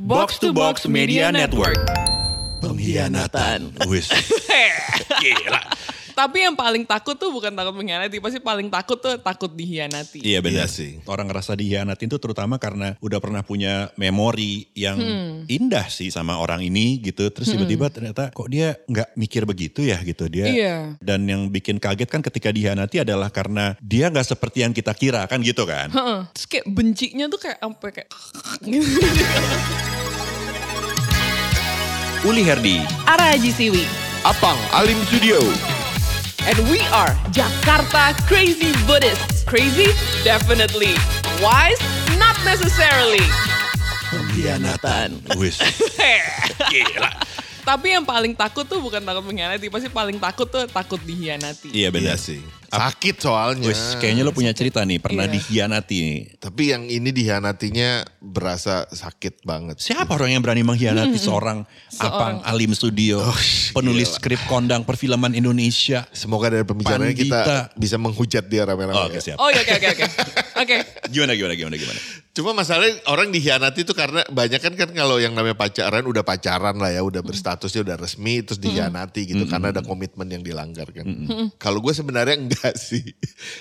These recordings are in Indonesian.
Box to Box Media Network. Pengkhianatan. Wis. Gila. Tapi yang paling takut tuh bukan takut mengkhianati, pasti paling takut tuh takut dihianati. Iya benar Iya sih. Orang ngerasa dihianatin tuh terutama karena udah pernah punya memori yang indah sih sama orang ini gitu. Terus tiba-tiba ternyata kok dia nggak mikir begitu ya gitu dia. Iya. Dan yang bikin kaget kan ketika dihianati adalah karena dia nggak seperti yang kita kira kan gitu kan. Heeh. Terus kayak bencinya tuh kayak sampai kayak Uli Herdi. Ara Haji Siwi. Apang Alim Studio. And we are Jakarta Crazy Buddhists. Crazy? Definitely. Wise? Not necessarily. Pengkhianatan. Wis. Gila. Tapi yang paling takut tuh bukan takut mengkhianati, pasti paling takut tuh takut dihianati. Iya benar. Iya sih. Sakit soalnya. Wis, kayaknya lo punya cerita nih, pernah Iya. dihianati nih. Tapi yang ini dihianatinya berasa sakit banget. Siapa orang yang berani mengkhianati seorang, Apang Alim Studio, penulis skrip kondang perfilman Indonesia? Semoga dari pembicaranya kita bisa menghujat dia rame-rame. Oh, Oke ya. siap. Oh iya, oke oke oke. Oke. Gimana gimana gimana gimana? Cuma masalahnya orang dihianati itu karena banyak kan kan kalau yang namanya pacaran udah pacaran lah ya, udah berstatusnya udah resmi terus dihianati gitu karena ada komitmen yang dilanggar kan. Kalau gue sebenarnya enggak sih.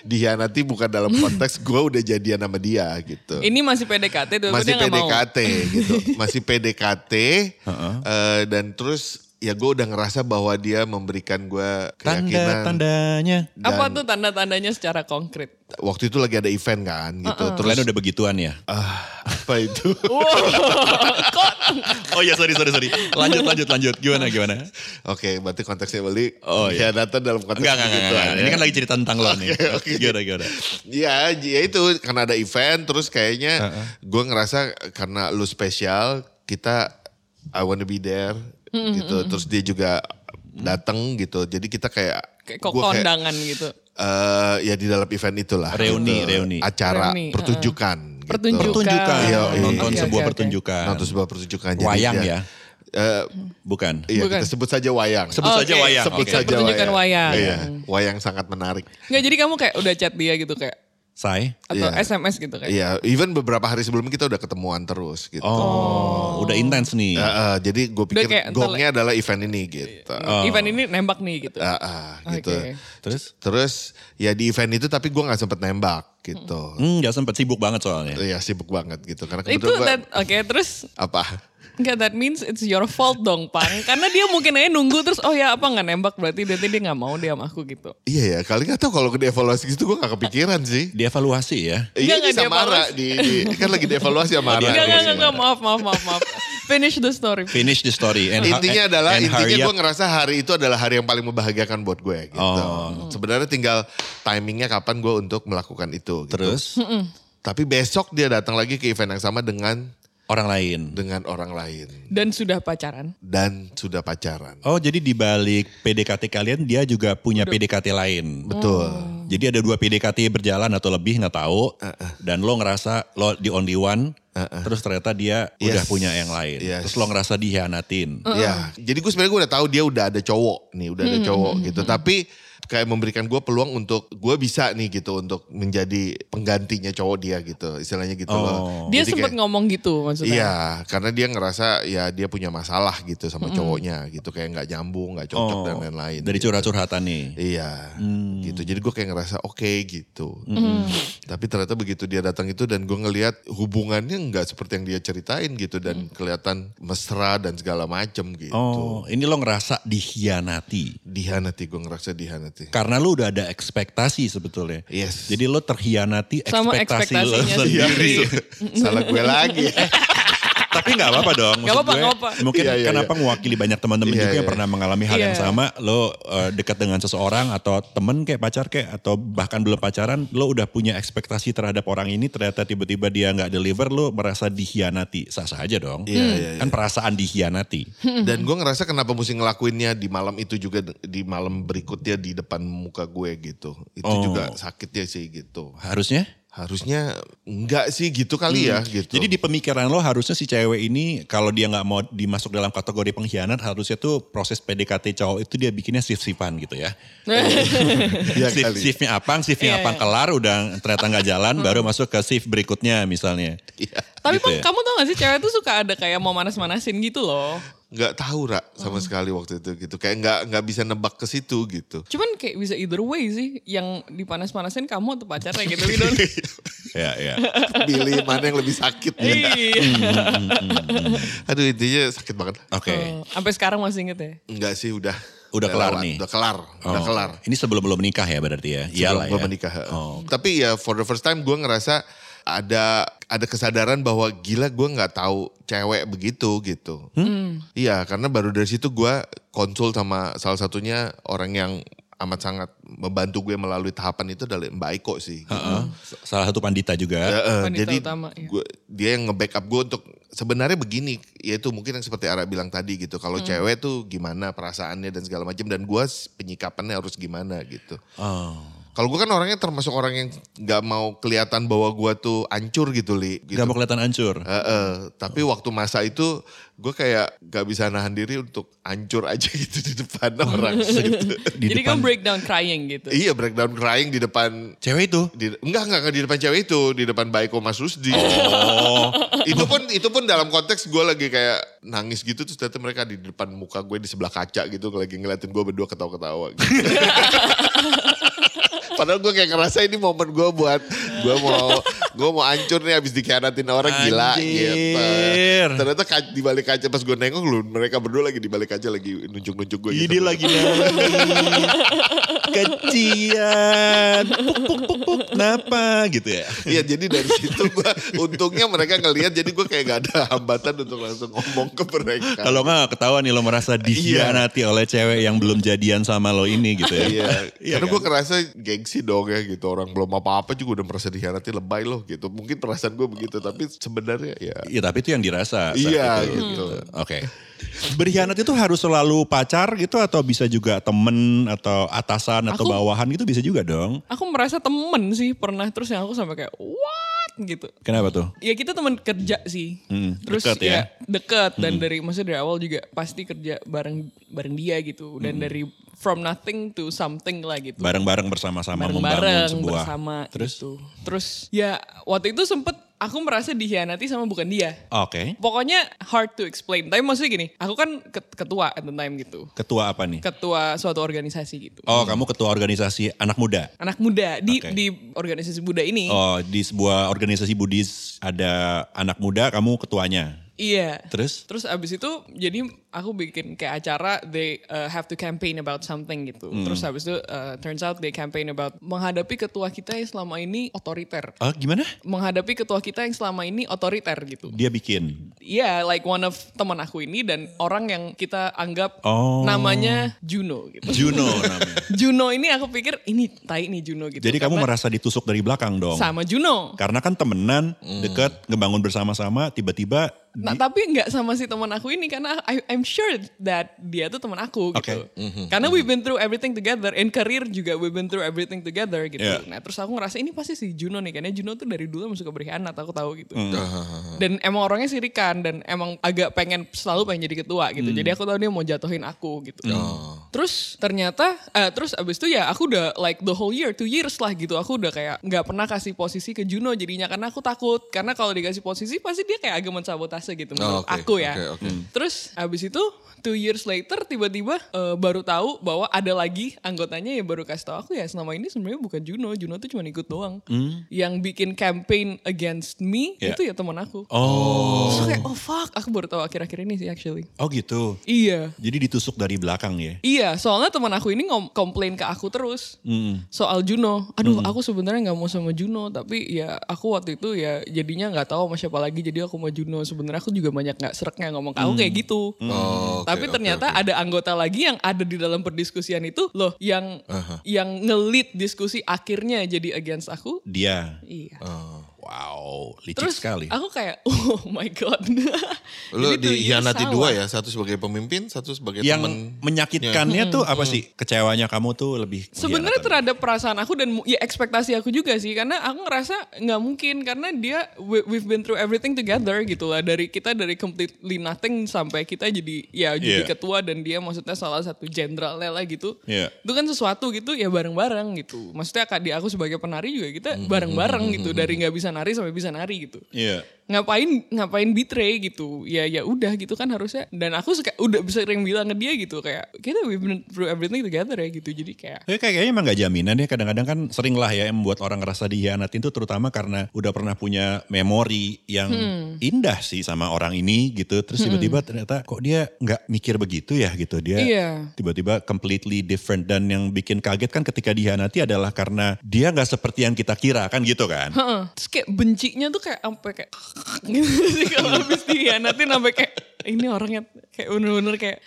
Dihianati bukan dalam konteks gue udah jadian sama dia gitu. Ini masih PDKT tuh, masih dia nggak mau. PDKT gitu. Masih PDKT eh, dan terus ya gue udah ngerasa bahwa dia memberikan gue keyakinan. Tanda-tandanya. Apa tuh tanda-tandanya secara konkret? Waktu itu lagi ada event kan gitu. Terus Kalian udah begituan ya? ah, apa itu? Oh iya sorry sorry sorry. Lanjut lanjut lanjut. Gimana gimana? Oke, berarti konteksnya balik. Oh, iya. Khianatan dalam konteks Enggak enggak enggak. begituan, enggak. ya. Ini kan lagi cerita tentang lo nih. oke. Gimana gimana? Ya, ya itu karena ada event terus kayaknya gue ngerasa karena lu spesial kita I wanna be there gitu. Terus dia juga datang gitu. Jadi kita kayak Kayak kok kondangan gitu. eh, ya di dalam event itulah. Reuni, gitu. reuni. Acara Reuni, pertunjukan. gitu. Pertunjukan. Pertunjukan. Iya, iya. Nonton Oke, sebuah oke, oke. pertunjukan. Nonton sebuah pertunjukan. Jadi Wayang dia- ya? eh, Bukan. iya Bukan. kita sebut saja wayang. Sebut saja Oke, wayang. Sebut Oke. saja Pertunjukan wayang. Iya, wayang sangat menarik. Nggak, jadi kamu kayak udah chat dia gitu kayak, Say. atau Iya. SMS gitu kayak. Iya, even beberapa hari sebelum kita udah ketemuan terus gitu. Oh, udah intens nih. Eh, eh, jadi gue pikir kayak gongnya adalah event ini gitu. Event ini nembak nih gitu. Ah, ah, gitu. Oke. Terus? Terus ya di event itu tapi gue nggak sempet nembak gitu. Hmm, gak sempet sibuk banget soalnya. Iya sibuk banget gitu karena Itu oke terus apa? Enggak, that means it's your fault dong, Pang. Karena dia mungkin aja nunggu terus, oh ya apa nggak nembak berarti nanti dia nggak mau dia sama aku gitu. Iya ya kali nggak tahu kalau dievaluasi gitu gue nggak kepikiran sih. Dievaluasi ya. Iya nggak ini sama Ara di, di- kan lagi dievaluasi sama Ara. Enggak, enggak, enggak, maaf, maaf, maaf, maaf. Finish the story. Finish the story. And Intinya and- adalah and intinya gue ngerasa hari itu adalah hari yang paling membahagiakan buat gue gitu. Oh. Sebenarnya tinggal timingnya kapan gue untuk melakukan itu. gitu. Terus Tapi besok dia datang lagi ke event yang sama dengan orang lain. dengan orang lain Dan sudah pacaran. dan sudah pacaran. Oh jadi di balik PDKT kalian dia juga punya PDKT lain. Betul. Jadi ada dua PDKT berjalan atau lebih nggak tahu. Dan lo ngerasa lo the only one. Terus ternyata dia udah Yes. punya yang lain. Yes. Terus lo ngerasa dihianatin. Ya, jadi gue sebenarnya gue udah tahu dia udah ada cowok nih, udah ada cowok gitu. Tapi kayak memberikan gue peluang untuk gue bisa nih gitu untuk menjadi penggantinya cowok dia gitu, istilahnya gitu Oh. loh. Dia Jadi sempat kayak- ngomong gitu maksudnya. Iya, karena dia ngerasa ya dia punya masalah gitu sama cowoknya gitu, kayak nggak nyambung, nggak cocok dan lain-lain. Oh. Dari gitu. curhat-curhatan nih. Iya, gitu. Jadi gue kayak ngerasa oke gitu. Tapi ternyata begitu dia datang itu dan gue ngelihat hubungannya nggak seperti yang dia ceritain gitu dan kelihatan mesra dan segala macem gitu. Oh ini lo ngerasa dihianati. Dihanati, gue ngerasa dihanati. Karena lo udah ada ekspektasi sebetulnya. Yes. Jadi lo terhianati Sama ekspektasi lo ekspektasinya sendiri. Salah gue lagi. Tapi nggak apa-apa dong. Maksud apa-apa, gue, apa. Mungkin Iya, iya, kenapa mewakili banyak teman-teman Iya, juga yang iya. pernah mengalami hal yang Iya. sama. Lo eh, dekat dengan seseorang atau temen kayak pacar kayak atau bahkan belum pacaran. Lo udah punya ekspektasi terhadap orang ini. Ternyata tiba-tiba dia nggak deliver. Lo merasa dihianati. Sah-sah aja dong. Iya, iya, iya. Kan perasaan dihianati. Dan gue ngerasa kenapa mesti ngelakuinnya di malam itu juga di malam berikutnya di depan muka gue gitu. Itu Oh. juga sakitnya sih gitu. Harusnya? Harusnya enggak sih gitu kali ya gitu. Jadi di pemikiran lo harusnya si cewek ini kalau dia nggak mau dimasuk dalam kategori pengkhianat harusnya tuh proses PDKT cowok itu dia bikinnya shift-shiftan gitu ya. Iya shift, kali. shiftnya apang, shiftnya Iya, apang iya. kelar udah ternyata nggak jalan baru masuk ke shift berikutnya misalnya. Iya. Tapi gitu Pang, ya? kamu tau gak sih cewek tuh suka ada kayak mau manas-manasin gitu loh. Nggak tahu Ra sama sekali waktu itu gitu. Kayak nggak nggak bisa nebak ke situ gitu. Cuman kayak bisa either way sih. Yang dipanas-panasin kamu atau pacarnya gitu. Don't- Ya, ya. Pilih mana yang lebih sakit ya. Iya. Aduh intinya sakit banget. Oke. Oh, Sampai sekarang masih inget ya? Enggak sih udah. Udah kelar lewat. nih? Udah kelar. Udah Oh, kelar. Ini sebelum belum menikah ya berarti ya? Iyalah Sebelum ya. menikah. Oh. Tapi ya for the first time gue ngerasa ada ada kesadaran bahwa gila gue nggak tahu cewek begitu gitu. Hmm? Iya karena baru dari situ gue konsul sama salah satunya orang yang amat sangat membantu gue melalui tahapan itu adalah Mbak Iko sih. gitu. Heeh. Salah satu pandita juga. Ya, eh, Wanita jadi utama, iya. gua, dia yang nge-backup gue untuk sebenarnya begini, yaitu mungkin yang seperti Ara bilang tadi gitu. Kalau cewek tuh gimana perasaannya dan segala macam dan gue penyikapannya harus gimana gitu. Oh. Kalau gue kan orangnya termasuk orang yang nggak mau kelihatan bahwa gue tuh ancur gitu li. Gitu. Gak mau kelihatan hancur. Eh, eh, tapi waktu masa itu gue kayak gak bisa nahan diri untuk ancur aja gitu di depan orang. gitu. Di Jadi depan kamu breakdown crying gitu. iya breakdown crying di depan cewek itu. di, enggak, enggak, enggak di depan cewek itu, di depan Baiko Mas Rusdi. Oh. itu pun itu pun dalam konteks gue lagi kayak nangis gitu terus ternyata mereka di depan muka gue di sebelah kaca gitu lagi ngeliatin gue berdua ketawa-ketawa gitu. Padahal gue kayak ngerasa ini momen gue buat gue mau gue mau hancur nih abis dikhianatin orang gila gitu. Anjir. Ternyata di balik kaca pas gue nengok lu mereka berdua lagi di balik kaca lagi nunjuk-nunjuk gue gitu. Ini lagi nangis. Kecian. Puk, puk, puk, puk. Kenapa gitu ya? Iya jadi dari situ gue untungnya mereka ngelihat jadi gue kayak gak ada hambatan untuk langsung ngomong ke mereka. Kalau nggak ketahuan nih lo merasa dikhianati oleh cewek yang belum jadian sama lo ini gitu ya. Iya, Iya karena kan? gue kerasa gengsi dong ya gitu orang belum apa-apa juga udah merasa dikhianati lebay loh gitu. Mungkin perasaan gue begitu tapi sebenarnya ya Iya tapi itu yang dirasa. Iya, itu. gitu. Oke. Berkhianat itu harus selalu pacar gitu atau bisa juga temen atau atasan atau Aku- bawahan gitu bisa juga dong. Aku merasa temen sih pernah terus yang aku sampai kayak what gitu. Kenapa tuh? Ya kita teman kerja sih. Hmm, Terus deket ya? ya, deket dan dari maksudnya dari awal juga pasti kerja bareng bareng dia gitu dan dari from nothing to something lah gitu. Bareng-bareng bersama-sama membangun bareng-bareng sebuah. bersama Terus? gitu. Terus ya waktu itu sempet aku merasa dikhianati sama bukan dia. Oke. Pokoknya hard to explain. Tapi maksudnya gini, aku kan ket- ketua at the time gitu. Ketua apa nih? Ketua suatu organisasi gitu. Oh kamu ketua organisasi anak muda. Anak muda di Oke. di organisasi muda ini. Oh di sebuah organisasi Buddhis ada anak muda kamu ketuanya. Iya. Terus? Terus abis itu jadi aku bikin kayak acara they uh, have to campaign about something gitu. Hmm. Terus abis itu uh, turns out they campaign about menghadapi ketua kita yang selama ini otoriter. Oh gimana? Menghadapi ketua kita yang selama ini otoriter gitu. Dia bikin. Iya, like one of teman aku ini dan orang yang kita anggap Oh. namanya Juno gitu. Juno namanya. Juno ini aku pikir ini tai nih Juno gitu. Jadi kamu merasa ditusuk dari belakang dong. sama Juno. Karena kan temenan, deket, ngebangun bersama-sama, tiba-tiba Nah tapi nggak sama si teman aku ini karena I, I'm sure that dia tuh teman aku gitu. Oke. Karena we've been through everything together, in career juga we've been through everything together gitu. Yeah. Nah terus aku ngerasa ini pasti si Juno nih, karena Juno tuh dari dulu emang suka berkhianat, aku tahu gitu. Hmm. Dan emang orangnya sirikan dan emang agak pengen selalu pengen jadi ketua gitu. Jadi aku tahu dia mau jatuhin aku gitu. Terus ternyata, eh, terus abis itu ya aku udah like the whole year, two years lah gitu. Aku udah kayak nggak pernah kasih posisi ke Juno jadinya karena aku takut. Karena kalau dikasih posisi pasti dia kayak agak mensabotase gitu menurut oke, aku ya. oke, oke. Hmm. Terus abis itu two years later tiba-tiba eh, baru tahu bahwa ada lagi anggotanya yang baru kasih tahu aku ya selama ini sebenarnya bukan Juno, Juno tuh cuma ikut doang. Yang bikin campaign against me Ya. itu ya teman aku. Oh. Terus kayak oh fuck, aku baru tahu akhir-akhir ini sih actually. Oh gitu. Iya. Jadi ditusuk dari belakang ya. Iya, soalnya teman aku ini ngom komplain ke aku terus Mm. soal Juno. Aduh, aku sebenarnya nggak mau sama Juno, tapi ya aku waktu itu ya jadinya nggak tahu sama siapa lagi, jadi aku mau Juno. Sebenarnya aku juga banyak nggak sereknya ngomong ke aku kayak gitu. Oh, oke, tapi ternyata oke. ada anggota lagi yang ada di dalam perdiskusian itu loh, yang yang ngelit diskusi akhirnya jadi against aku. Dia. Iya. Oh. Wow, licik Terus sekali. aku kayak oh my god. Lu Jadi tuh, iya, dihianati dua ya, satu sebagai pemimpin, satu sebagai yang teman. menyakitkannya tuh apa sih? Kecewanya kamu tuh lebih Sebenarnya terhadap perasaan aku dan ya ekspektasi aku juga sih karena aku ngerasa nggak mungkin karena dia we- we've been through everything together gitu lah dari kita dari completely nothing sampai kita jadi ya jadi Iya. ketua dan dia maksudnya salah satu jenderalnya lah gitu. Iya. Itu kan sesuatu gitu ya bareng-bareng gitu. Maksudnya kak di aku sebagai penari juga kita bareng-bareng gitu dari nggak bisa nari sampai bisa nari gitu. Iya. Ngapain ngapain betray gitu. Ya ya udah gitu kan harusnya. Dan aku suka udah bisa sering bilang ke dia gitu kayak kita we've been through everything together ya gitu. Jadi kayak Tapi kayak- kayaknya emang gak jaminan ya. Kadang-kadang kan sering lah ya yang membuat orang ngerasa dihianatin tuh terutama karena udah pernah punya memori yang indah sih sama orang ini gitu. Terus tiba-tiba ternyata kok dia nggak mikir begitu ya gitu. Dia Iya. tiba-tiba completely different. Dan yang bikin kaget kan ketika dihianati adalah karena dia nggak seperti yang kita kira kan gitu kan. Heeh. Terus kayak bencinya tuh kayak sampai kayak gitu sih kalau habis dihianatin sampai kayak ini orangnya kayak bener-bener kayak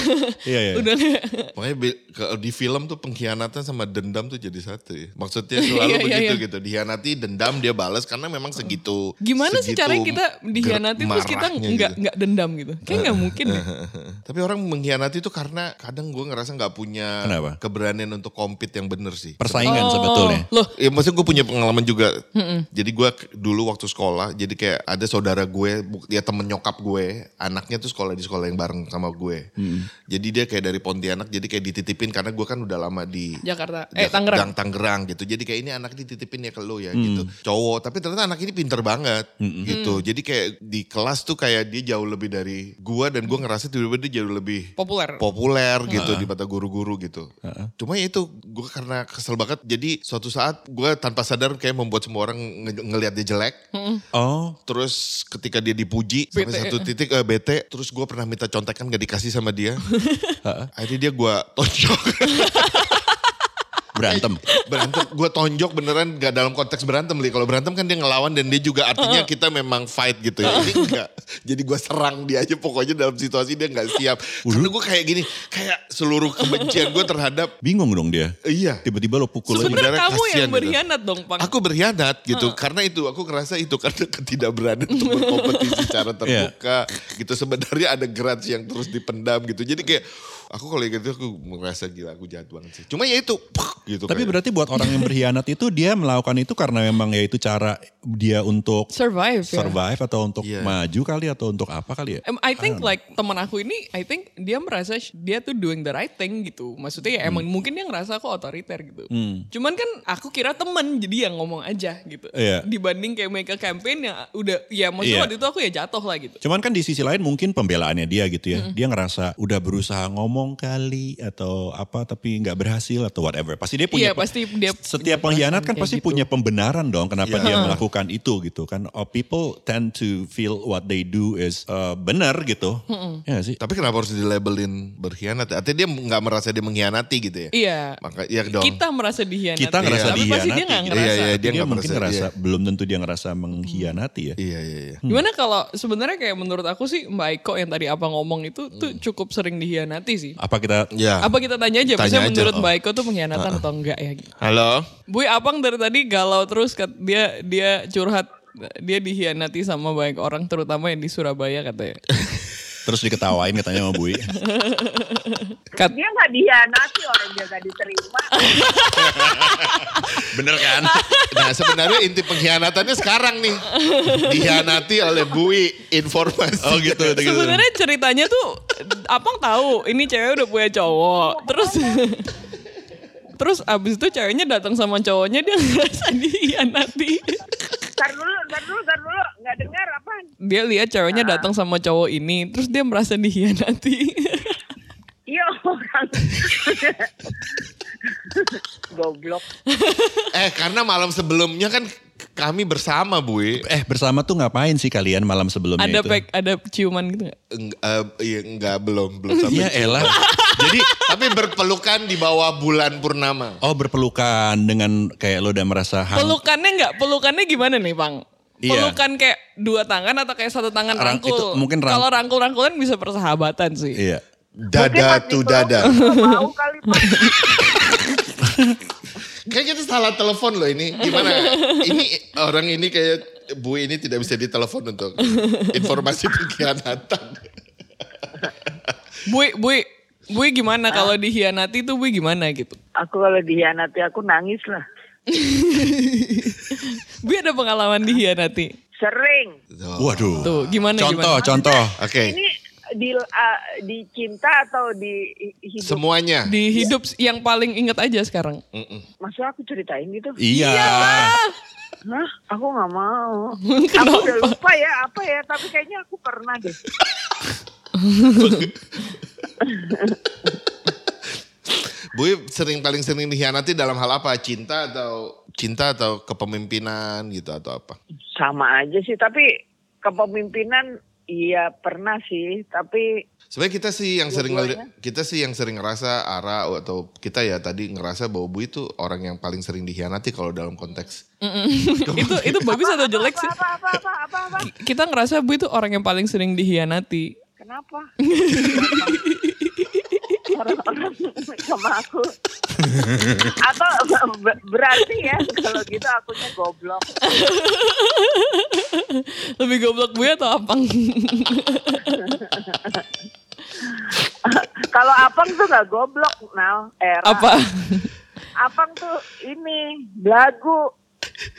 Iya, iya. udah kayak Makanya be- kalau di film tuh pengkhianatan sama dendam tuh jadi satu ya. Maksudnya selalu Iya, iya, begitu iya. gitu. Dihianati dendam dia balas karena memang segitu. gimana sih segitu caranya kita dihianati terus kita nggak gitu. nggak dendam gitu kayak nggak mungkin deh. Tapi orang mengkhianati itu karena kadang gue ngerasa nggak punya Kenapa? keberanian untuk compete yang bener sih. Persaingan Oh, sebetulnya. loh Ya maksudnya gue punya pengalaman juga. Jadi gue dulu waktu sekolah, jadi kayak ada saudara gue, dia temen nyokap gue, anaknya tuh sekolah di sekolah yang bareng sama gue. Jadi dia kayak dari Pontianak, jadi kayak dititipin karena gue kan udah lama di Jakarta eh Jak- Tangerang Tangerang gitu. Jadi kayak ini anak dititipin ya ke lo ya gitu. Cowok, tapi ternyata anak ini pinter banget gitu. Jadi kayak di kelas tuh kayak dia jauh lebih dari gua dan gua ngerasa tiba-tiba dia jauh lebih populer populer gitu di mata guru-guru gitu. Cuma ya itu gue karena kesel banget. Jadi suatu saat gue tanpa sadar kayak membuat semua orang nge- ngelihat dia jelek. Oh, Terus ketika dia dipuji sampai satu titik eh, bete. Terus gue pernah minta contekan gak dikasih sama dia. Akhirnya dia gue tonjok. berantem. berantem. Gue tonjok beneran gak dalam konteks berantem li. Kalau berantem kan dia ngelawan dan dia juga artinya kita memang fight gitu ya. Ini enggak jadi gue serang dia aja. Pokoknya dalam situasi dia nggak siap. Karena gue kayak gini kayak seluruh kebencian gue terhadap Bingung dong dia. iya. Tiba-tiba lo pukul sebenarnya sebenarnya kamu kasihan yang gitu. berkhianat dong Pang aku berkhianat gitu. Karena itu aku ngerasa itu karena ketidakberanian untuk berkompetisi secara terbuka gitu. Sebenarnya ada grudge yang terus dipendam gitu. Jadi kayak aku kalau gitu aku merasa gila aku jahat banget sih cuma ya itu gitu Tapi kayak. berarti buat orang yang berkhianat itu dia melakukan itu karena memang ya itu cara dia untuk survive ya. survive atau untuk Iya. maju kali atau untuk apa kali ya? Em, I think like teman aku ini, I think dia merasa dia tuh doing the right thing gitu. Maksudnya ya emang mungkin dia ngerasa aku otoriter gitu. Cuman kan aku kira temen jadi yang ngomong aja gitu. Iya. Dibanding kayak make a campaign yang udah, ya maksudnya Iya. waktu itu aku ya jatuh lah gitu. Cuman kan di sisi lain mungkin pembelaannya dia gitu ya. Dia ngerasa udah berusaha ngomong kali atau apa tapi nggak berhasil atau whatever. Pasti dia punya Iya, pasti dia setiap punya pengkhianat kan pasti gitu. punya pembenaran dong kenapa Iya. dia melakukan itu gitu kan. Oh, people tend to feel what they do is uh, benar gitu. Ya nggak sih? Tapi kenapa harus dilabelin berkhianat? ya? Artinya dia nggak merasa dia mengkhianati gitu ya? Iya. Maka iya dong. Kita merasa dihianati. Kita ngerasa Tapi pasti dia dihianati. nggak gitu. ngerasa. Iya, iya, Dia, dia nggak mungkin merasa- ngerasa iya. belum tentu dia ngerasa mengkhianati ya. Iya iya iya. Gimana kalau sebenarnya kayak menurut aku sih Mbak Eko yang tadi apa ngomong itu tuh Hmm. cukup sering dihianati sih. Apa kita Ya. Apa kita tanya aja, Tanya maksudnya aja. menurut Oh. Mbak Eko tuh pengkhianatan atau enggak ya? gitu. Halo. Bui Apang dari tadi galau terus kat- dia dia curhat dia dihianati sama banyak orang terutama yang di Surabaya katanya. terus diketawain katanya sama Bui. Kat, Dia nggak dihianati orang dia nggak diterima. Bener kan? Nah sebenarnya inti pengkhianatannya sekarang nih. Dihianati oleh Bui informasi. Oh gitu. gitu. sebenarnya ceritanya tuh Apang tahu ini cewek udah punya cowok. Terus Terus abis itu ceweknya datang sama cowoknya dia ngerasa dihianati. Ntar dulu, ntar dulu, ntar dulu. Nggak dengar apa? Dia lihat ceweknya datang sama cowok ini, terus dia merasa dihianati. Iya orang. Goblok. Eh karena malam sebelumnya kan kami bersama Bui. Eh bersama tuh ngapain sih kalian malam sebelumnya ada itu? pek, ada ciuman gitu nggak? Eng- eh, iya, enggak belum belum sampai. Ya elah. Jadi Tapi berpelukan di bawah bulan purnama. oh berpelukan dengan kayak lo udah merasa hang. Pelukannya nggak? Pelukannya gimana nih, Bang? Iya. Pelukan kayak dua tangan atau kayak satu tangan Rang- rangkul? itu mungkin rang- Kalau rangkul-rangkulan bisa persahabatan sih. Iya. Dada tuh dada. Mau kali Pak. Kayak kita salah telepon loh ini. Gimana? ini orang ini kayak Bu ini tidak bisa ditelepon untuk informasi pengkhianatan. Bui, Bui, Bui gimana kalau dihianati tuh Bui gimana gitu? Aku kalau dihianati aku nangis lah. Bui ada pengalaman dihianati. Sering. Waduh. Tuh, gimana Contoh, gimana? contoh. Oke. Ini di uh, di cinta atau di hidup? Semuanya. Di hidup yang paling inget aja sekarang. Maksud aku ceritain gitu? Iya. Hah? Aku nggak mau. aku udah lupa ya apa ya, tapi kayaknya aku pernah deh. Bui sering paling sering dikhianati dalam hal apa? Cinta atau cinta atau kepemimpinan gitu atau apa? Sama aja sih, tapi kepemimpinan iya pernah sih, tapi Sebenarnya kita sih yang sering kita sih yang sering ngerasa Ara atau kita ya tadi ngerasa bahwa Bu itu orang yang paling sering dikhianati kalau dalam konteks itu itu bagus atau jelek sih? apa apa apa apa apa. Kita ngerasa Bu itu orang yang paling sering dihianati. Kenapa? Orang-orang sama aku. Atau be- berarti ya kalau gitu akunya goblok. Lebih goblok Bu atau Apang? Kalau Apang tuh gak goblok, Nal. Era. Apa? Apang tuh ini belagu.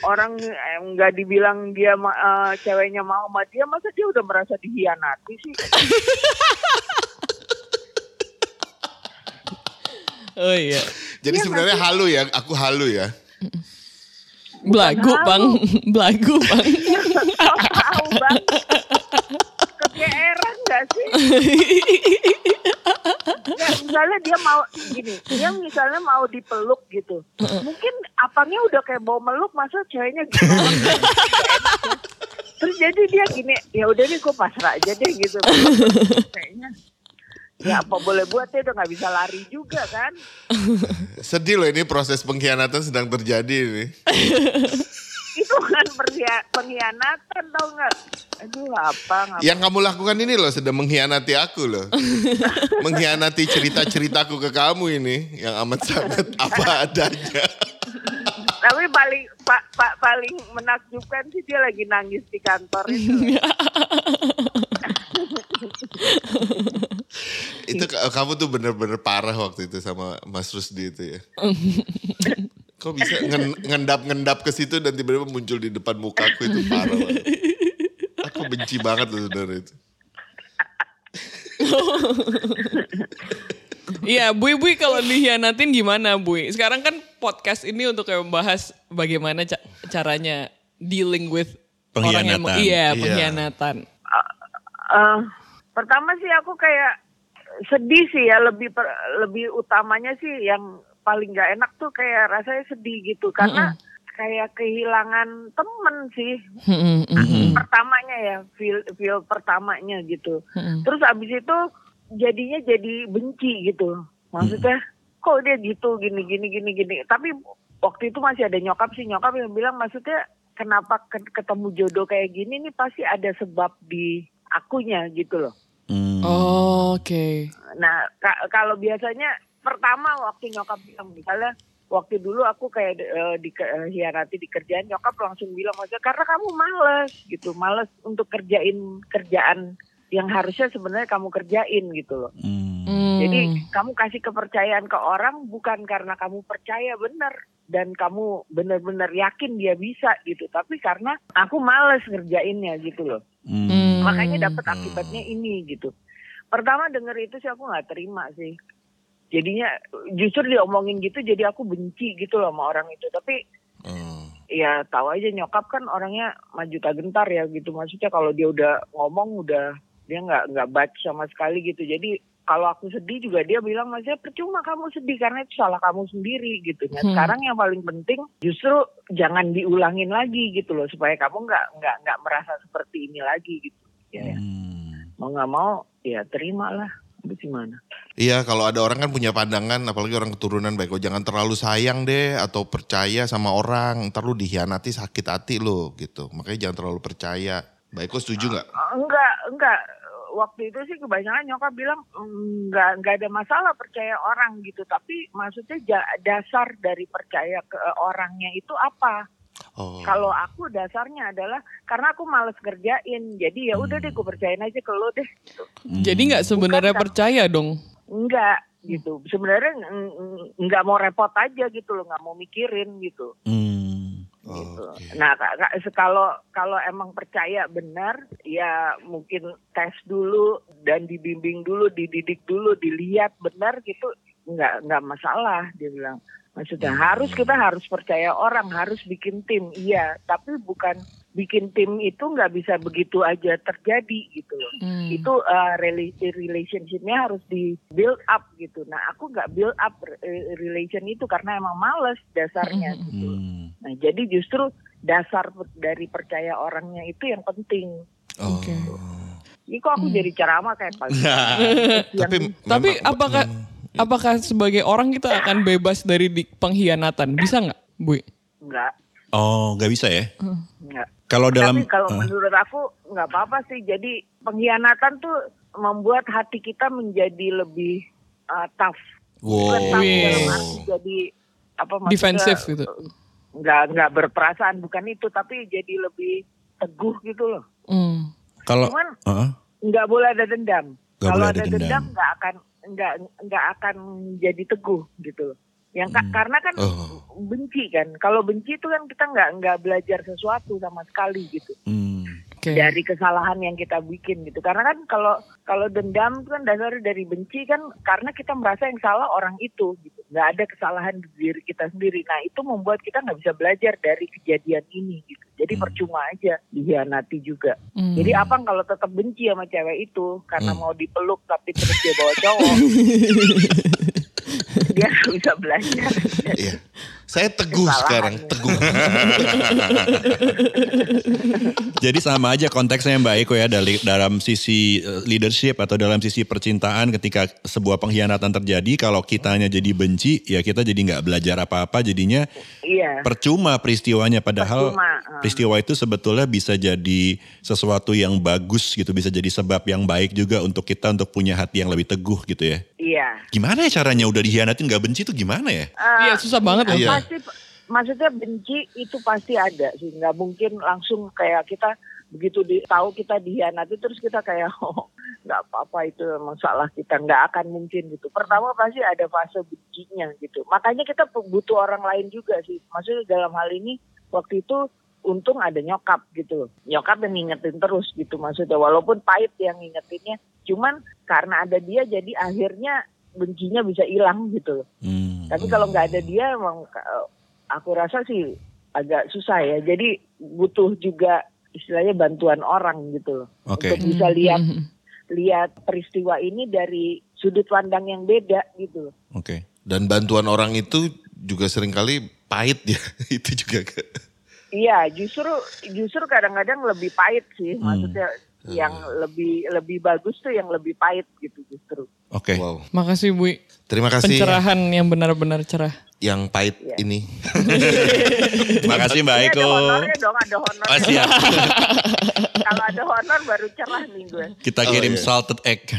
Orang eh, nggak dibilang dia eh, ceweknya mau sama dia, masa dia udah merasa dihianati sih? Oh iya. Jadi sebenarnya halu ya, aku halu ya. Belagu, Bang. Belagu, Bang. Tahu bang. Kegeeran gak sih? Ya, misalnya dia mau gini, dia misalnya mau dipeluk gitu. Mungkin apanya udah kayak mau meluk, masa ceweknya gitu. Terus jadi dia gini, ya udah nih gue pasrah aja deh gitu. Kayaknya ya apa boleh buat ya udah nggak bisa lari juga kan. Sedih loh ini proses pengkhianatan sedang terjadi ini. Itu kan pengkhianatan tau nggak? Aduh apa ngapa Yang kamu lakukan ini loh sedang mengkhianati aku loh. mengkhianati cerita-ceritaku ke kamu ini yang amat sangat apa adanya. Tapi paling pak pak paling menakjubkan sih dia lagi nangis di kantor itu. itu ka- kamu tuh bener-bener parah waktu itu sama Mas Rusdi itu ya. Kok bisa ngen- ngendap-ngendap ke situ dan tiba-tiba muncul di depan mukaku itu parah banget. Aku benci banget loh saudara itu. Iya, Bui Bui kalau dihianatin gimana Bui? Sekarang kan podcast ini untuk kayak membahas bagaimana ca- caranya dealing with orang yang Pengkhianatan. iya, Iya. pengkhianatan. Pertama sih aku kayak sedih sih ya lebih per- lebih utamanya sih yang paling nggak enak tuh kayak rasanya sedih gitu. Karena kayak kehilangan temen sih. Mm-mm, mm-mm. pertamanya ya feel feel pertamanya gitu. Mm-mm. terus abis itu jadinya jadi benci gitu. Maksudnya kok dia gitu gini gini gini gini. Tapi waktu itu masih ada nyokap sih. Nyokap yang bilang maksudnya kenapa ke- ketemu jodoh kayak gini nih pasti ada sebab di akunya gitu loh Hmm. Oh, Oke. Nah, ka- kalau biasanya pertama waktu nyokap bilang misalnya waktu dulu aku kayak eh, di eh, hianati di kerjaan nyokap langsung bilang maksudnya karena kamu males gitu, males untuk kerjain kerjaan yang harusnya sebenarnya kamu kerjain gitu loh. Hmm. Hmm. Jadi kamu kasih kepercayaan ke orang bukan karena kamu percaya benar dan kamu benar-benar yakin dia bisa gitu, tapi karena aku males ngerjainnya gitu loh Hmm. Hmm. makanya dapat akibatnya ini gitu. Pertama denger itu sih aku nggak terima sih. Jadinya justru diomongin gitu jadi aku benci gitu loh sama orang itu. Tapi Oh. ya tahu aja nyokap kan orangnya maju tak gentar ya gitu. Maksudnya kalau dia udah ngomong udah dia nggak nggak baca sama sekali gitu. Jadi kalau aku sedih juga dia bilang maksudnya percuma kamu sedih karena itu salah kamu sendiri gitu. Nah Hmm. sekarang yang paling penting justru jangan diulangin lagi gitu loh supaya kamu nggak nggak nggak merasa seperti ini lagi gitu. Ya, ya. Hmm. mau nggak mau ya terimalah. Habis gimana? Iya kalau ada orang kan punya pandangan apalagi orang keturunan baik oh jangan terlalu sayang deh atau percaya sama orang ntar lu dikhianati sakit hati lo gitu makanya jangan terlalu percaya baik kok setuju nggak? Eh, Enggak, enggak. Waktu itu sih kebanyakan nyokap bilang "Mm, enggak enggak ada masalah percaya orang gitu, tapi maksudnya dasar dari percaya ke eh, orangnya itu apa? Oh. Kalau aku dasarnya adalah karena aku males kerjain, jadi ya udah deh gue percayain aja ke lo deh. Gitu. Jadi nggak sebenarnya Bukan, percaya dong. Enggak gitu. Sebenarnya enggak mau repot aja gitu loh, nggak mau mikirin gitu. Hmm. gitu. Oke. Nah, ka- ka- kalau kalau emang percaya benar, ya mungkin tes dulu dan dibimbing dulu, dididik dulu, dilihat benar gitu, nggak nggak masalah dia bilang. Maksudnya harus kita harus percaya orang, harus bikin tim, iya. Tapi bukan bikin tim itu nggak bisa begitu aja terjadi gitu loh. Hmm. Itu uh, rela- relationshipnya harus di build up gitu. Nah aku nggak build up eh, relation itu karena emang males dasarnya gitu. Hmm. Nah jadi justru dasar dari percaya orangnya itu yang penting. Oh. Oke. Ini kok aku jadi ceramah kayak pagi. Nah, tapi Tapi apakah apakah sebagai orang kita akan bebas dari di- pengkhianatan? Bisa nggak, Bu? Enggak, Oh, nggak bisa ya? enggak. Kalau dalam Tapi kalau menurut aku nggak apa-apa sih. Jadi pengkhianatan tuh membuat hati kita menjadi lebih uh, tough. Bukan Wow. tough Wih. dalam arti jadi apa maksudnya? Defensif gitu. Nggak nggak berperasaan bukan itu, tapi jadi lebih teguh gitu loh. Hmm. kalau Cuman Heeh. nggak boleh ada dendam. Nggak Kalau ada ada dendam dendam. nggak akan nggak nggak akan jadi teguh gitu. Yang ka- karena kan Oh. benci kan. Kalau benci itu kan kita nggak nggak belajar sesuatu sama sekali gitu. Hmm. Oke. dari kesalahan yang kita bikin gitu. Karena kan kalau kalau dendam kan dasarnya dari benci kan karena kita merasa yang salah orang itu gitu. Nggak ada kesalahan di diri kita sendiri. Nah itu membuat kita nggak bisa belajar dari kejadian ini gitu. Jadi percuma aja dihianati juga. Hmm. Jadi apa kalau tetap benci sama cewek itu karena Hmm. mau dipeluk tapi terus dia bawa cowok. dia nggak bisa belajar. Iya. Saya teguh Kesalahan sekarang, ya. teguh. Jadi sama aja konteksnya Mbak Eko ya dari dalam sisi eh, leadership atau dalam sisi percintaan ketika sebuah pengkhianatan terjadi kalau kitanya jadi benci ya kita jadi nggak belajar apa-apa jadinya Iya. percuma peristiwanya padahal Percuma, eh. peristiwa itu sebetulnya bisa jadi sesuatu yang bagus gitu bisa jadi sebab yang baik juga untuk kita untuk punya hati yang lebih teguh gitu ya. Iya. Gimana ya caranya udah dihianatin nggak benci itu gimana ya? Iya, susah banget loh. Iya. Pasti, maksudnya benci itu pasti ada sih. Nggak mungkin langsung kayak kita begitu di, tahu kita dihianati terus kita kayak oh nggak apa-apa itu memang salah kita nggak akan mungkin gitu. Pertama pasti ada fase bencinya gitu. Makanya kita butuh orang lain juga sih. Maksudnya dalam hal ini waktu itu untung ada nyokap gitu. Nyokap yang ngingetin terus gitu maksudnya. Walaupun pahit yang ngingetinnya. Cuman karena ada dia jadi akhirnya bencinya bisa hilang gitu. Hmm. Tapi kalau nggak ada dia emang eh, aku rasa sih agak susah ya. Jadi butuh juga istilahnya bantuan orang gitu loh. Oke. Untuk bisa lihat Hmm. lihat peristiwa ini dari sudut pandang yang beda gitu loh. Oke. Dan bantuan orang itu juga sering kali pahit ya. itu juga. Iya, justru justru kadang-kadang lebih pahit sih. Maksudnya yang lebih lebih bagus tuh yang lebih pahit gitu justru. Oke. Wow. Makasih Bu. Terima kasih Pencerahan yang benar-benar cerah. yang pahit Iya. ini. Makasih Mbak Ini Eko. ada honornya dong, ada honor. Oh, siap. Kalau ada honor baru cerah nih gue. Kita Oh, kirim iya. salted egg.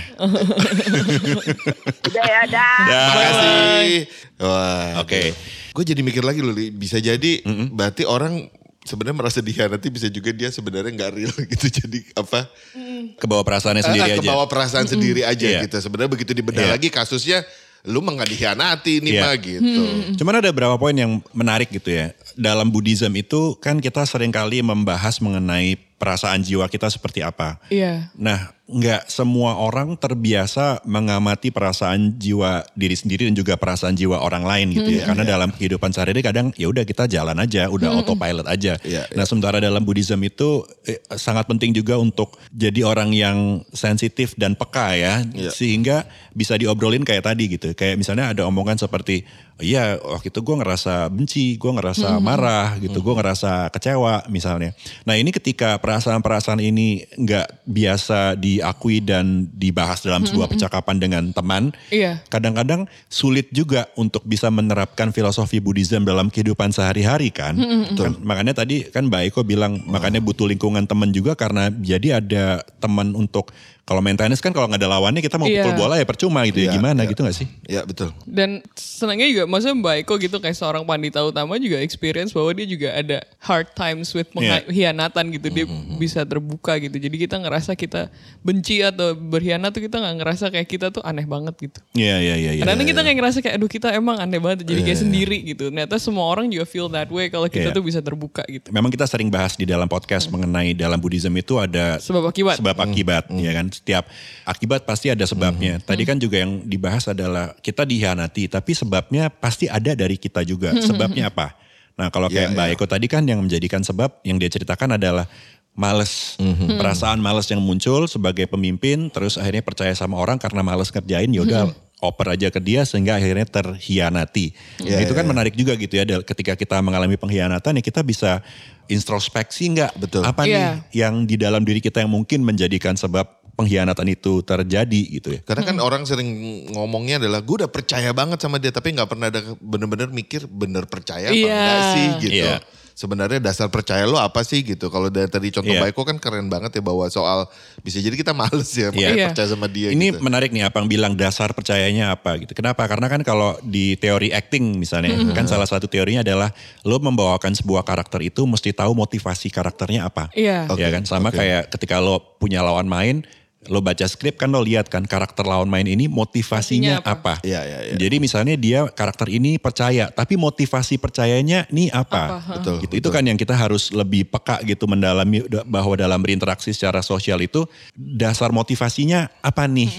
Udah ya, dah. Makasih. Wah. Oke. Gue jadi mikir lagi loh, bisa jadi berarti orang sebenarnya merasa dikhianati bisa juga dia sebenarnya nggak real gitu. Jadi apa? Ke bawah perasaannya sendiri Ah, aja. Kebawa perasaan sendiri aja Iya. gitu. Sebenarnya begitu dibedah Iya. lagi kasusnya lu mah nggak dikhianati nih Iya. mah gitu. Cuman ada beberapa poin yang menarik gitu ya. Dalam Buddhism itu kan kita sering kali membahas mengenai perasaan jiwa kita seperti apa. Iya. Nah, nggak semua orang terbiasa mengamati perasaan jiwa diri sendiri dan juga perasaan jiwa orang lain gitu ya. Karena dalam kehidupan sehari-hari kadang ya udah kita jalan aja, udah autopilot aja. Iya, Nah, sementara dalam Buddhism itu eh, sangat penting juga untuk jadi orang yang sensitif dan peka ya, Iya. sehingga bisa diobrolin kayak tadi gitu. Kayak misalnya ada omongan seperti, "Oh iya waktu itu gue ngerasa benci, gue ngerasa marah gitu, gue ngerasa kecewa misalnya. Nah ini ketika perasaan-perasaan ini nggak biasa diakui dan dibahas dalam sebuah percakapan dengan teman, Iya. kadang-kadang sulit juga untuk bisa menerapkan filosofi Buddhism dalam kehidupan sehari-hari kan. Kan, Makanya tadi kan Mbak Eko bilang makanya butuh lingkungan teman juga karena jadi ada teman untuk kalau main tenis kan kalau nggak ada lawannya kita mau Iya. pukul bola ya percuma gitu ya Iya, gimana iya. gitu gak sih? Ya betul. Dan senangnya juga, maksudnya Mbak Eko gitu kayak seorang pandita utama juga experience bahwa dia juga ada hard times with Iya. pengkhianatan gitu. Dia bisa terbuka gitu. Jadi kita ngerasa kita benci atau berkhianat tuh kita nggak ngerasa kayak kita tuh aneh banget gitu. Iya iya iya. iya. Kadang-kadang kita kayak ngerasa kayak aduh kita emang aneh banget jadi kayak sendiri gitu. Ternyata semua orang juga feel that way kalau kita Iya. tuh bisa terbuka gitu. Memang kita sering bahas di dalam podcast mengenai dalam Buddhism itu ada Sebab akibat. sebab akibat ya kan Setiap akibat pasti ada sebabnya. Tadi kan juga yang dibahas adalah kita dihianati, tapi sebabnya pasti ada dari kita juga. Sebabnya apa? Nah kalau kayak Iya, Mbak iya. Eko tadi kan yang menjadikan sebab yang dia ceritakan adalah males. Perasaan males yang muncul sebagai pemimpin, terus akhirnya percaya sama orang karena males ngerjain, yaudah oper aja ke dia sehingga akhirnya terhianati. Iya, itu iya, kan menarik juga gitu ya, ketika kita mengalami pengkhianatan ya kita bisa introspeksi nggak Betul. apa Iya. nih yang di dalam diri kita yang mungkin menjadikan sebab pengkhianatan itu terjadi gitu ya. Karena kan orang sering ngomongnya adalah gue udah percaya banget sama dia tapi nggak pernah ada bener-bener mikir bener percaya apa Iya. enggak sih gitu. Iya. Sebenarnya dasar percaya lo apa sih gitu. Kalau dari tadi contoh Iya. Baiko kan keren banget ya bahwa soal bisa jadi kita males ya makanya Iya. percaya sama dia Ini gitu. menarik nih apa yang bilang dasar percayanya apa gitu. Kenapa? Karena kan kalau di teori acting misalnya Mm-hmm. kan salah satu teorinya adalah lo membawakan sebuah karakter itu mesti tahu motivasi karakternya apa. Iya. Ya kan sama oke. kayak ketika lo punya lawan main lo baca skrip kan lo lihat kan karakter lawan main ini motivasinya Motivasinya apa. apa? Iya, iya, iya. Jadi misalnya dia karakter ini percaya tapi motivasi percayanya nih apa. Apa, Betul, Gitu. Itu kan yang kita harus lebih peka gitu mendalami da- bahwa dalam berinteraksi secara sosial itu dasar motivasinya apa nih?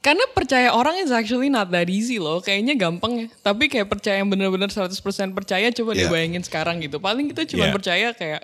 Karena percaya orang is actually not that easy loh. Kayaknya gampang ya. Tapi kayak percaya yang bener-bener 100% percaya coba Iya. dibayangin sekarang gitu. Paling kita cuma Iya. percaya kayak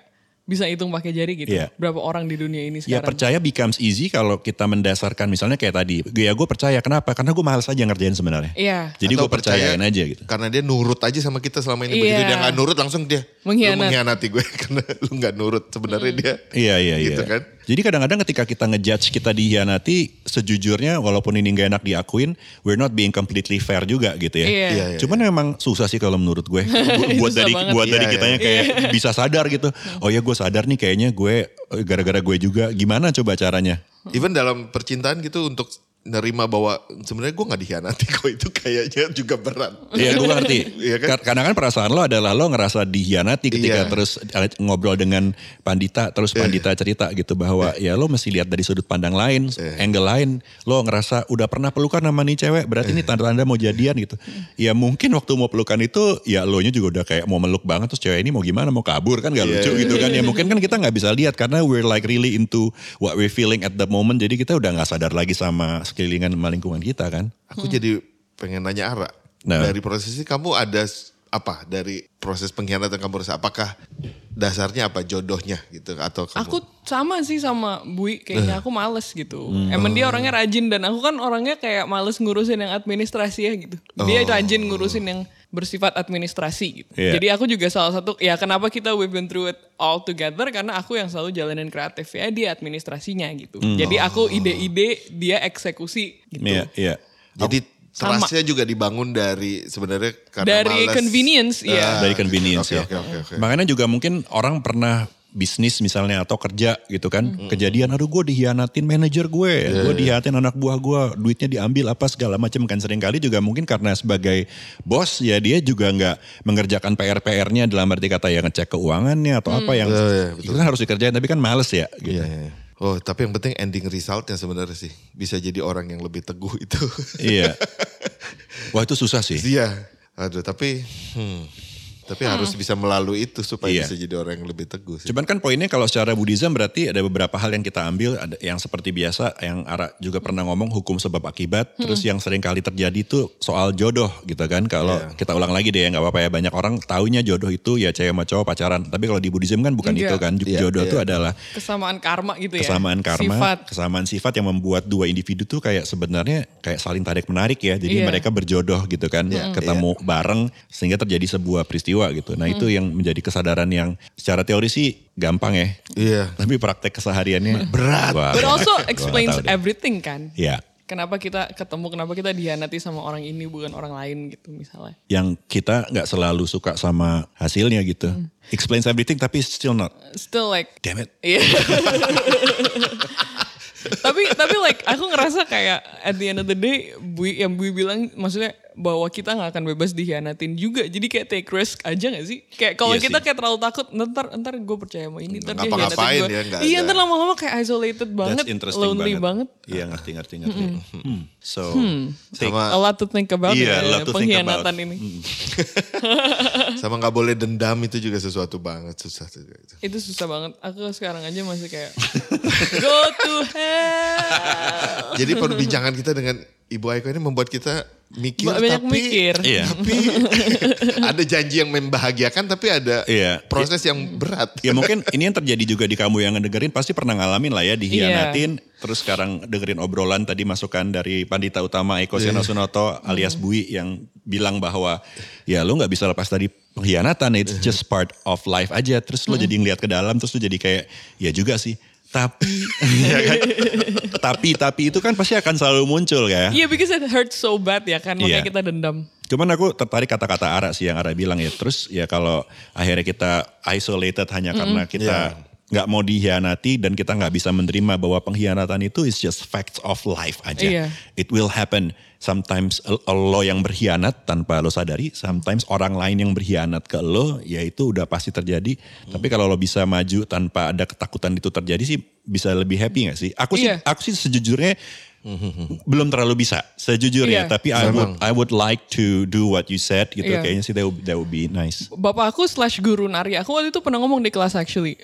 bisa hitung pakai jari gitu. Iya. Berapa orang di dunia ini Ya sekarang. percaya becomes easy kalau kita mendasarkan misalnya kayak tadi. Ya gue percaya kenapa? Karena gue malas aja ngerjain sebenarnya. Iya. Jadi Atau gue percayain percaya aja gitu. Karena dia nurut aja sama kita selama ini. Iya. Begitu dia gak nurut langsung dia. Mengkhianat. Lu mengkhianati gue karena lu gak nurut. Sebenarnya dia. Iya iya iya. Gitu kan? Jadi kadang-kadang ketika kita ngejudge kita dihianati, sejujurnya walaupun ini gak enak diakuin, we're not being completely fair juga gitu ya. Iya. Iya, iya. Cuman memang susah sih kalau menurut gue. Bu- buat dari banget. buat dari Iya, kitanya kayak bisa sadar gitu. Oh ya gue sadar nih kayaknya gue eh, gara-gara gue juga. Gimana coba caranya? Even dalam percintaan gitu untuk nerima bahwa sebenarnya gue nggak dikhianati kok itu kayaknya juga berat. Iya gue ngerti. Iya kan? Kar- Karena kan perasaan lo adalah lo ngerasa dihianati ketika Iya. terus eh, ngobrol dengan Pandita. Terus Pandita cerita gitu bahwa ya lo mesti lihat dari sudut pandang lain, Iya. angle lain. Lo ngerasa udah pernah pelukan sama nih cewek. Berarti Iya. ini tanda-tanda mau jadian gitu. Ya mungkin waktu mau pelukan itu ya lo nya juga udah kayak mau meluk banget. Terus cewek ini mau gimana mau kabur kan gak Iya, lucu iya. gitu kan. Ya mungkin kan kita gak bisa lihat karena we're like really into what we're feeling at the moment. Jadi kita udah gak sadar lagi sama sekelilingan sama lingkungan kita kan. Aku jadi pengen nanya Ara. Nah. Dari proses ini kamu ada apa dari proses pengkhianatan kamu rasa apakah dasarnya apa jodohnya gitu atau kamu Aku sama sih sama Bui, Eh. kayaknya aku males gitu. Emang Oh. dia orangnya rajin dan aku kan orangnya kayak males ngurusin yang administrasi ya gitu. Dia Oh. rajin ngurusin yang bersifat administrasi gitu. Iya. Jadi aku juga salah satu, ya kenapa kita we've been through it all together karena aku yang selalu jalanin kreatif ya dia administrasinya gitu. Hmm. Jadi aku ide-ide, dia eksekusi gitu. Iya, iya. jadi Sama. trustnya juga dibangun dari sebenarnya karena Dari malas. convenience, iya. dari convenience Oke ya. oke oke oke. Makanya juga mungkin orang pernah bisnis misalnya atau kerja gitu kan. Kejadian aduh gue dihianatin manajer gue gue dihianatin anak buah gue duitnya diambil apa segala macam kan. Sering kali juga mungkin karena sebagai bos ya dia juga nggak mengerjakan PR PR-nya dalam arti kata ya ngecek keuangannya atau apa yang Iya, iya, itu kan harus dikerjain tapi kan males ya gitu. Iya, iya. Oh tapi yang penting ending resultnya sebenarnya sih. Bisa jadi orang yang lebih teguh itu. iya. Wah itu susah sih. Iya. Aduh tapi hmm, tapi harus bisa melalui itu supaya Iya. bisa jadi orang yang lebih teguh sih. Cuman kan poinnya kalau secara Buddhism berarti ada beberapa hal yang kita ambil ada yang seperti biasa yang Ara juga pernah ngomong hukum sebab akibat terus yang sering kali terjadi itu soal jodoh gitu kan kalau Iya. kita ulang lagi deh ya nggak apa-apa ya banyak orang taunya jodoh itu ya cewek sama cowok pacaran tapi kalau di Buddhism kan bukan Enggak. itu kan Iya, jodoh iya. itu adalah Kesamaan karma gitu ya. kesamaan karma Sifat. kesamaan sifat yang membuat dua individu tuh kayak sebenarnya kayak saling tarik menarik ya jadi Iya. mereka berjodoh gitu kan ketemu bareng sehingga terjadi sebuah peristiwa gitu nah itu yang menjadi kesadaran yang secara teori sih gampang ya Iya. tapi praktek kesehariannya berat. But also explains everything kan. Ya, Kenapa kita ketemu, kenapa kita dihianati sama orang ini bukan orang lain gitu misalnya. yang kita nggak selalu suka sama hasilnya gitu. Explains everything tapi still not. Still like Damn it. Iya. tapi tapi like aku ngerasa kayak at the end of the day Bui yang Bui bilang maksudnya bahwa kita nggak akan bebas dihianatin juga. Jadi kayak take risk aja gak sih? Kayak kalau Iya kita sih. kayak terlalu takut, ntar ntar gue percaya sama ini, ntar dia hianatin gue. ya, Iya, ntar lama-lama kayak isolated banget, lonely banget. Iya ngerti ngerti ngerti. Hmm. So take- Sama A lot to think about Iya, ya, to think pengkhianatan about. ini. Sama nggak boleh dendam itu juga sesuatu banget susah itu. Itu susah banget. Aku sekarang aja masih kayak go to hell. Jadi perbincangan kita dengan Ibu Aiko ini membuat kita mikir Banyak tapi mikir. Iya. tapi ada janji yang membahagiakan tapi ada Iya. proses yang berat. Ya mungkin ini yang terjadi juga di kamu yang ngedengerin pasti pernah ngalamin lah ya Iya. dihianatin. Terus sekarang dengerin obrolan tadi masukan dari Pandita Utama Eko Seno Iya. Sunoto alias Bui yang bilang bahwa ya lu nggak bisa lepas dari pengkhianatan. It's just part of life aja. Terus lu jadi ngeliat ke dalam terus lu jadi kayak ya juga sih. Tapi, ya kan? tapi, tapi itu kan pasti akan selalu muncul ya. Iya, because it hurts so bad ya kan, makanya Iya. kita dendam. Cuman aku tertarik kata-kata Ara sih yang Ara bilang ya. Terus ya kalau akhirnya kita isolated hanya karena kita nggak mau dihianati dan kita nggak bisa menerima bahwa pengkhianatan itu is just facts of life aja. Iya. It will happen. Sometimes lo yang berkhianat tanpa lo sadari, sometimes orang lain yang berkhianat ke lo, ya itu udah pasti terjadi. Tapi kalau lo bisa maju tanpa ada ketakutan itu terjadi sih bisa lebih happy gak sih? Aku sih, Iya. aku sih sejujurnya belum terlalu bisa sejujurnya Iya. tapi I would I would like to do what you said gitu Iya. kayaknya sih that would, that would be nice Bapak aku slash guru nari, aku waktu itu pernah ngomong di kelas actually.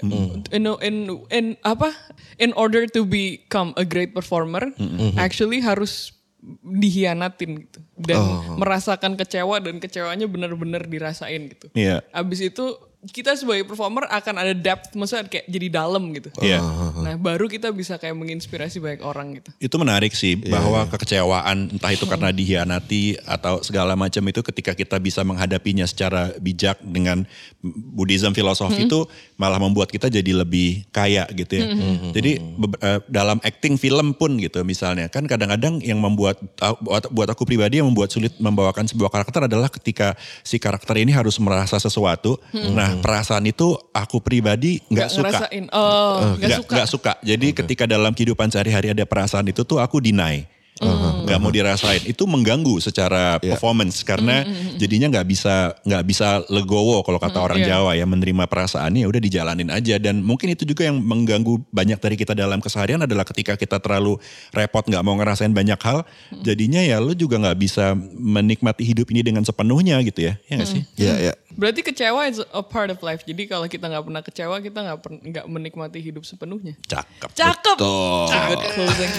In, in, in, apa? In order to become a great performer, actually harus dihianatin gitu. Dan merasakan kecewa dan kecewanya benar-benar dirasain gitu. Iya. Abis itu kita sebagai performer akan ada depth, maksudnya kayak jadi dalam gitu. Iya. Nah baru kita bisa kayak menginspirasi banyak orang gitu. itu menarik sih bahwa kekecewaan entah itu karena dihianati atau segala macam itu ketika kita bisa menghadapinya secara bijak dengan Buddhism filosofi itu malah membuat kita jadi lebih kaya gitu ya. Jadi be- eh, dalam acting film pun gitu misalnya kan kadang-kadang yang membuat ah, buat, buat aku pribadi yang membuat sulit membawakan sebuah karakter adalah ketika si karakter ini harus merasa sesuatu. Nah perasaan itu aku pribadi nggak suka. ngerasain. Oh, nggak Nggak suka. nggak suka. Jadi ketika dalam kehidupan sehari-hari ada perasaan itu tuh aku deny. Nggak mau dirasain. Itu mengganggu secara performance karena jadinya nggak bisa nggak bisa legowo kalau kata orang Iya. Jawa ya menerima perasaannya ya udah dijalanin aja. Dan mungkin itu juga yang mengganggu banyak dari kita dalam keseharian adalah ketika kita terlalu repot nggak mau ngerasain banyak hal jadinya ya lu juga nggak bisa menikmati hidup ini dengan sepenuhnya gitu ya. Ya nggak sih? Iya, iya. Berarti kecewa is a part of life. Jadi kalau kita nggak pernah kecewa, kita nggak per- nggak menikmati hidup sepenuhnya. cakep. Cakep. Good closing.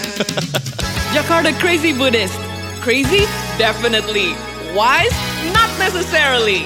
Jakarta Crazy Buddhist. Crazy? Definitely. Wise? Not necessarily.